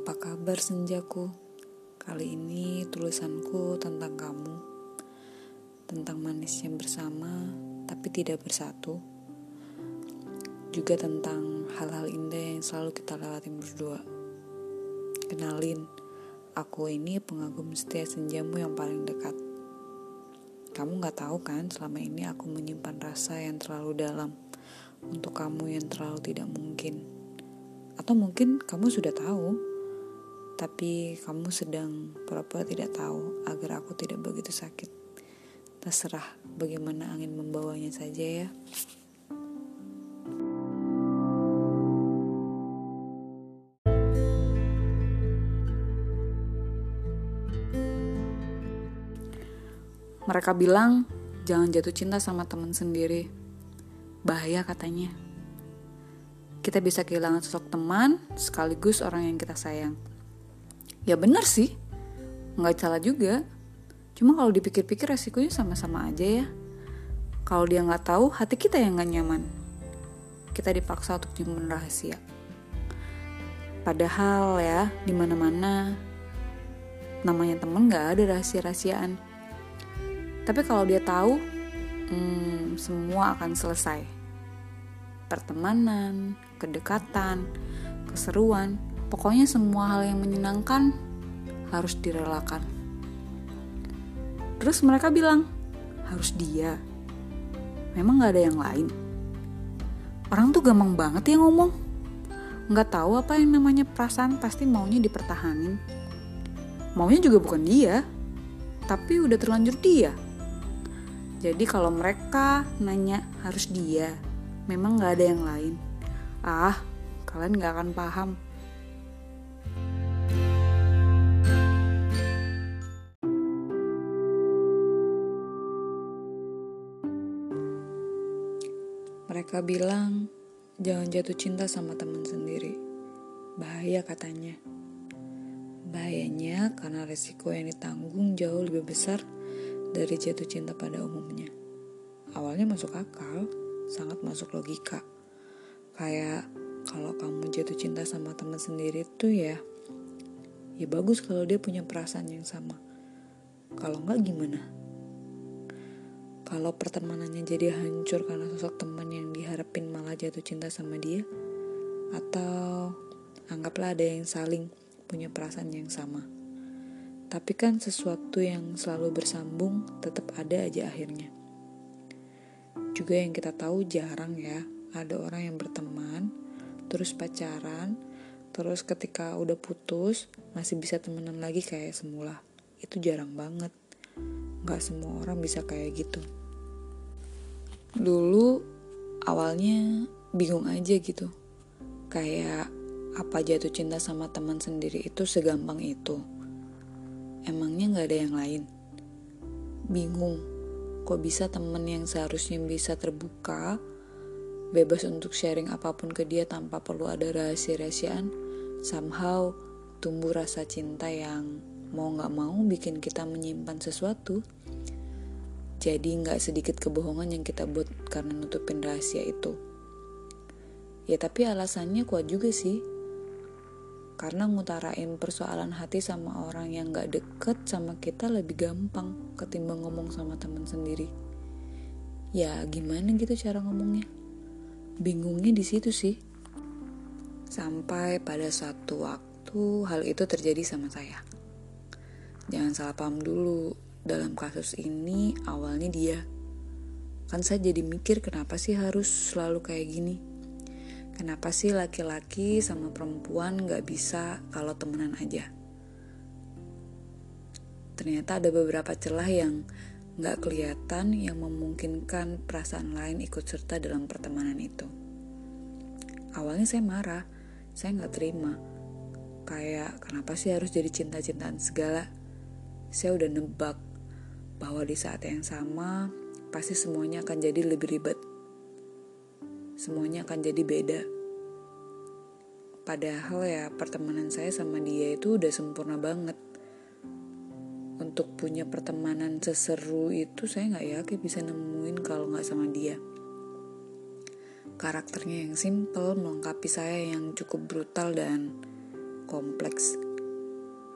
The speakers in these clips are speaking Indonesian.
Apa kabar senjaku? Kali ini tulisanku tentang kamu, tentang manisnya bersama tapi tidak bersatu, juga tentang hal-hal indah yang selalu kita lewatin berdua. Kenalin, aku ini pengagum setia senjamu yang paling dekat. Kamu gak tahu kan selama ini aku menyimpan rasa yang terlalu dalam untuk kamu yang terlalu tidak mungkin. Atau mungkin kamu sudah tahu, tapi kamu sedang pura-pura tidak tahu agar aku tidak begitu sakit. Terserah bagaimana angin membawanya saja ya. Mereka bilang jangan jatuh cinta sama teman sendiri. Bahaya katanya kita bisa kehilangan sosok teman sekaligus orang yang kita sayang. Ya benar sih, nggak salah juga. Cuma kalau dipikir-pikir resikonya sama-sama aja ya. Kalau dia nggak tahu, hati kita yang nggak nyaman. Kita dipaksa untuk nyimpen rahasia. Padahal ya, di mana-mana namanya temen nggak ada rahasia-rahasiaan. Tapi kalau dia tahu, hmm, semua akan selesai. Pertemanan, kedekatan, keseruan, pokoknya semua hal yang menyenangkan harus direlakan. Terus mereka bilang, harus dia. Memang gak ada yang lain. Orang tuh gampang banget ya ngomong. Gak tahu apa yang namanya perasaan pasti maunya dipertahanin. Maunya juga bukan dia, tapi udah terlanjur dia. Jadi kalau mereka nanya harus dia, memang gak ada yang lain. Ah, kalian gak akan paham. Mereka bilang, jangan jatuh cinta sama teman sendiri. Bahaya katanya. Bahayanya karena resiko yang ditanggung jauh lebih besar dari jatuh cinta pada umumnya. Awalnya masuk akal, sangat masuk logika kayak kalau kamu jatuh cinta sama teman sendiri tuh ya ya bagus kalau dia punya perasaan yang sama kalau nggak gimana kalau pertemanannya jadi hancur karena sosok teman yang diharapin malah jatuh cinta sama dia atau anggaplah ada yang saling punya perasaan yang sama tapi kan sesuatu yang selalu bersambung tetap ada aja akhirnya juga yang kita tahu jarang ya ada orang yang berteman, terus pacaran, terus ketika udah putus masih bisa temenan lagi kayak semula. Itu jarang banget. Gak semua orang bisa kayak gitu. Dulu awalnya bingung aja gitu. Kayak apa jatuh cinta sama teman sendiri itu segampang itu. Emangnya gak ada yang lain? Bingung, kok bisa temen yang seharusnya bisa terbuka bebas untuk sharing apa pun ke dia tanpa perlu ada rahasia-rahasiaan, somehow tumbuh rasa cinta yang mau gak mau bikin kita menyimpan sesuatu. Jadi gak sedikit kebohongan yang kita buat karena nutupin rahasia itu. Ya tapi alasannya kuat juga sih. Karena ngutarain persoalan hati sama orang yang gak deket sama kita lebih gampang ketimbang ngomong sama teman sendiri. Ya gimana gitu cara ngomongnya? Bingungnya di situ sih. Sampai pada satu waktu hal itu terjadi sama saya. Jangan salah paham dulu, dalam kasus ini awalnya dia. Kan saya jadi mikir kenapa sih harus selalu kayak gini? Kenapa sih laki-laki sama perempuan gak bisa kalau temenan aja? Ternyata ada beberapa celah yang nggak kelihatan yang memungkinkan perasaan lain ikut serta dalam pertemanan itu. Awalnya saya marah, saya nggak terima. Kayak kenapa sih harus jadi cinta-cintaan segala? Saya udah nebak bahwa di saat yang sama pasti semuanya akan jadi lebih ribet. Semuanya akan jadi beda. Padahal ya pertemanan saya sama dia itu udah sempurna banget untuk punya pertemanan seseru itu saya nggak yakin bisa nemuin kalau nggak sama dia. Karakternya yang simple melengkapi saya yang cukup brutal dan kompleks.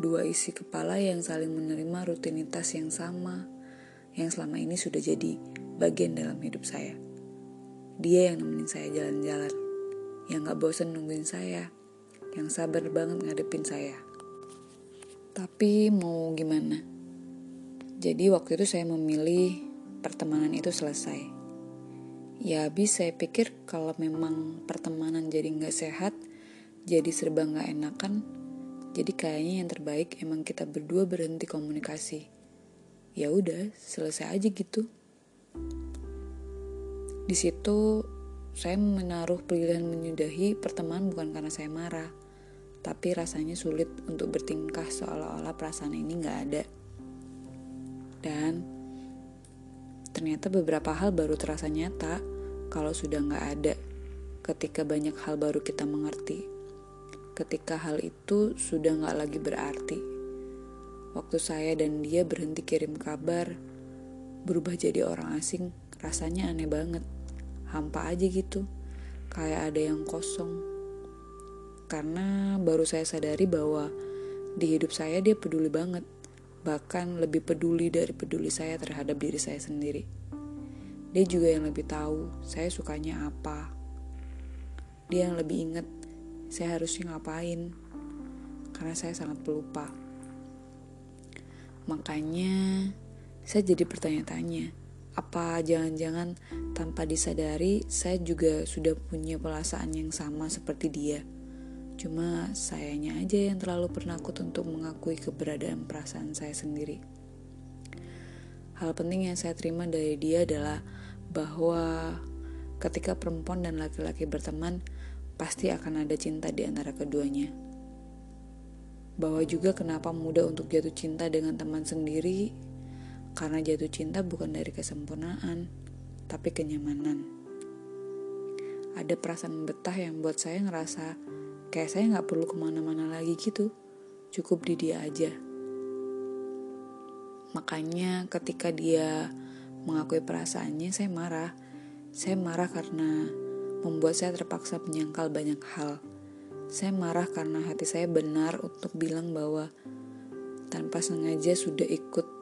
Dua isi kepala yang saling menerima rutinitas yang sama, yang selama ini sudah jadi bagian dalam hidup saya. Dia yang nemenin saya jalan-jalan, yang gak bosan nungguin saya, yang sabar banget ngadepin saya. Tapi mau gimana? Jadi waktu itu saya memilih pertemanan itu selesai. Ya habis saya pikir kalau memang pertemanan jadi nggak sehat, jadi serba nggak enakan, jadi kayaknya yang terbaik emang kita berdua berhenti komunikasi. Ya udah, selesai aja gitu. Di situ saya menaruh pilihan menyudahi pertemanan bukan karena saya marah, tapi rasanya sulit untuk bertingkah seolah-olah perasaan ini nggak ada. Dan ternyata beberapa hal baru terasa nyata kalau sudah nggak ada ketika banyak hal baru kita mengerti. Ketika hal itu sudah nggak lagi berarti. Waktu saya dan dia berhenti kirim kabar, berubah jadi orang asing, rasanya aneh banget. Hampa aja gitu, kayak ada yang kosong karena baru saya sadari bahwa di hidup saya dia peduli banget, bahkan lebih peduli dari peduli saya terhadap diri saya sendiri. Dia juga yang lebih tahu saya sukanya apa. Dia yang lebih inget saya harusnya ngapain, karena saya sangat pelupa. Makanya saya jadi bertanya-tanya, apa jangan-jangan tanpa disadari saya juga sudah punya perasaan yang sama seperti dia. Cuma sayanya aja yang terlalu penakut untuk mengakui keberadaan perasaan saya sendiri. Hal penting yang saya terima dari dia adalah bahwa ketika perempuan dan laki-laki berteman, pasti akan ada cinta di antara keduanya. Bahwa juga kenapa mudah untuk jatuh cinta dengan teman sendiri, karena jatuh cinta bukan dari kesempurnaan, tapi kenyamanan. Ada perasaan betah yang buat saya ngerasa Kayak saya nggak perlu ke mana-mana lagi gitu, cukup di dia aja. Makanya ketika dia mengakui perasaannya, saya marah. Saya marah karena membuat saya terpaksa menyangkal banyak hal. Saya marah karena hati saya benar untuk bilang bahwa tanpa sengaja sudah ikut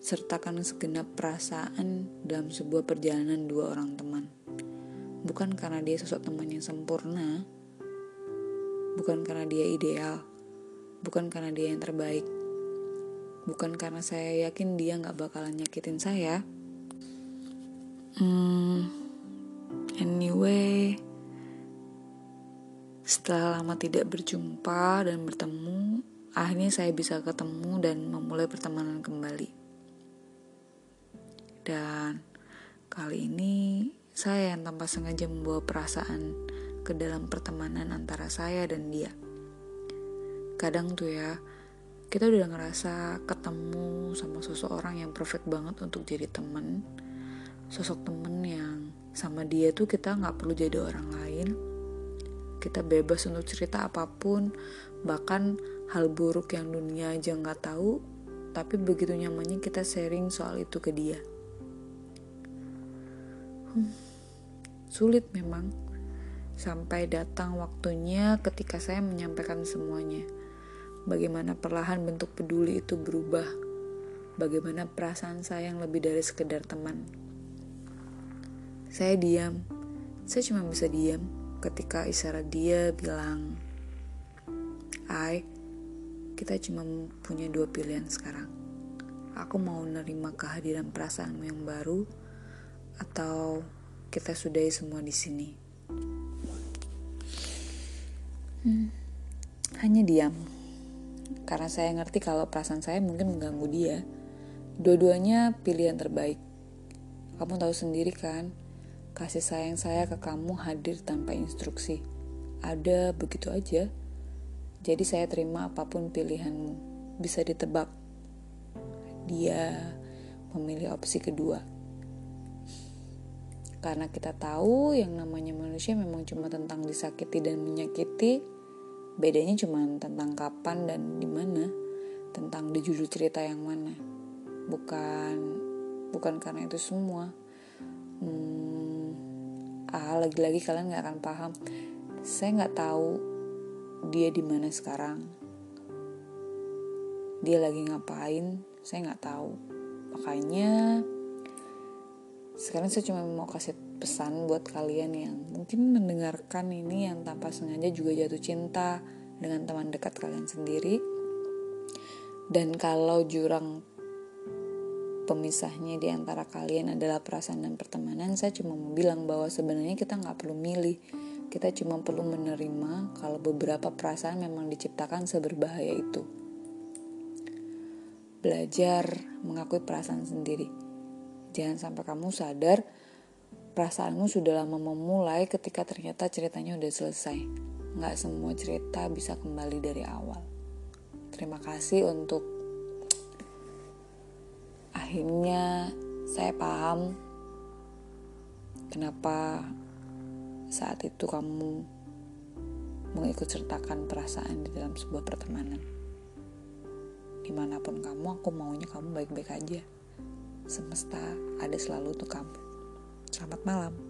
sertakan segenap perasaan dalam sebuah perjalanan dua orang teman. Bukan karena dia sosok teman yang sempurna, bukan karena dia ideal, bukan karena dia yang terbaik, bukan karena saya yakin dia nggak bakalan nyakitin saya. Hmm, anyway, setelah lama tidak berjumpa dan bertemu, akhirnya saya bisa ketemu dan memulai pertemanan kembali. Dan kali ini saya yang tanpa sengaja membawa perasaan ke dalam pertemanan antara saya dan dia. Kadang tuh ya, kita udah ngerasa ketemu sama seseorang yang perfect banget untuk jadi temen. Sosok temen yang sama dia tuh kita nggak perlu jadi orang lain. Kita bebas untuk cerita apa pun, bahkan hal buruk yang dunia aja nggak tahu, tapi begitu nyamannya kita sharing soal itu ke dia. Hmm, sulit memang sampai datang waktunya ketika saya menyampaikan semuanya. Bagaimana perlahan bentuk peduli itu berubah. Bagaimana perasaan saya yang lebih dari sekedar teman. Saya diam. Saya cuma bisa diam ketika isyarat dia bilang, "Ai, kita cuma punya dua pilihan sekarang. Aku mau nerima kehadiran perasaanmu yang baru atau kita sudahi semua di sini." Hmm, hanya diam. Karena saya ngerti kalau perasaan saya mungkin mengganggu dia. Dua-duanya pilihan terbaik. Kamu tahu sendiri kan, kasih sayang saya ke kamu hadir tanpa instruksi. Ada begitu aja. Jadi saya terima apa pun pilihanmu. Bisa ditebak. Dia memilih opsi kedua. Karena kita tahu yang namanya manusia memang cuma tentang disakiti dan menyakiti, bedanya cuma tentang kapan dan di mana, tentang di judul cerita yang mana. Bukan bukan karena itu semua. Hmm, ah lagi-lagi kalian nggak akan paham. Saya nggak tahu dia di mana sekarang. Dia lagi ngapain? Saya nggak tahu. Makanya sekarang saya cuma mau kasih pesan buat kalian yang mungkin mendengarkan ini yang tanpa sengaja juga jatuh cinta dengan teman dekat kalian sendiri. Dan kalau jurang pemisahnya di antara kalian adalah perasaan dan pertemanan, saya cuma mau bilang bahwa sebenarnya kita nggak perlu milih. Kita cuma perlu menerima kalau beberapa perasaan memang diciptakan seberbahaya itu. Belajar mengakui perasaan sendiri. Jangan sampai kamu sadar perasaanmu sudah lama memulai ketika ternyata ceritanya udah selesai. Nggak semua cerita bisa kembali dari awal. Terima kasih untuk akhirnya saya paham kenapa saat itu kamu mengikut sertakan perasaan di dalam sebuah pertemanan. Di mana pun kamu, aku maunya kamu baik-baik aja. Semesta ada selalu untuk kamu. Selamat malam.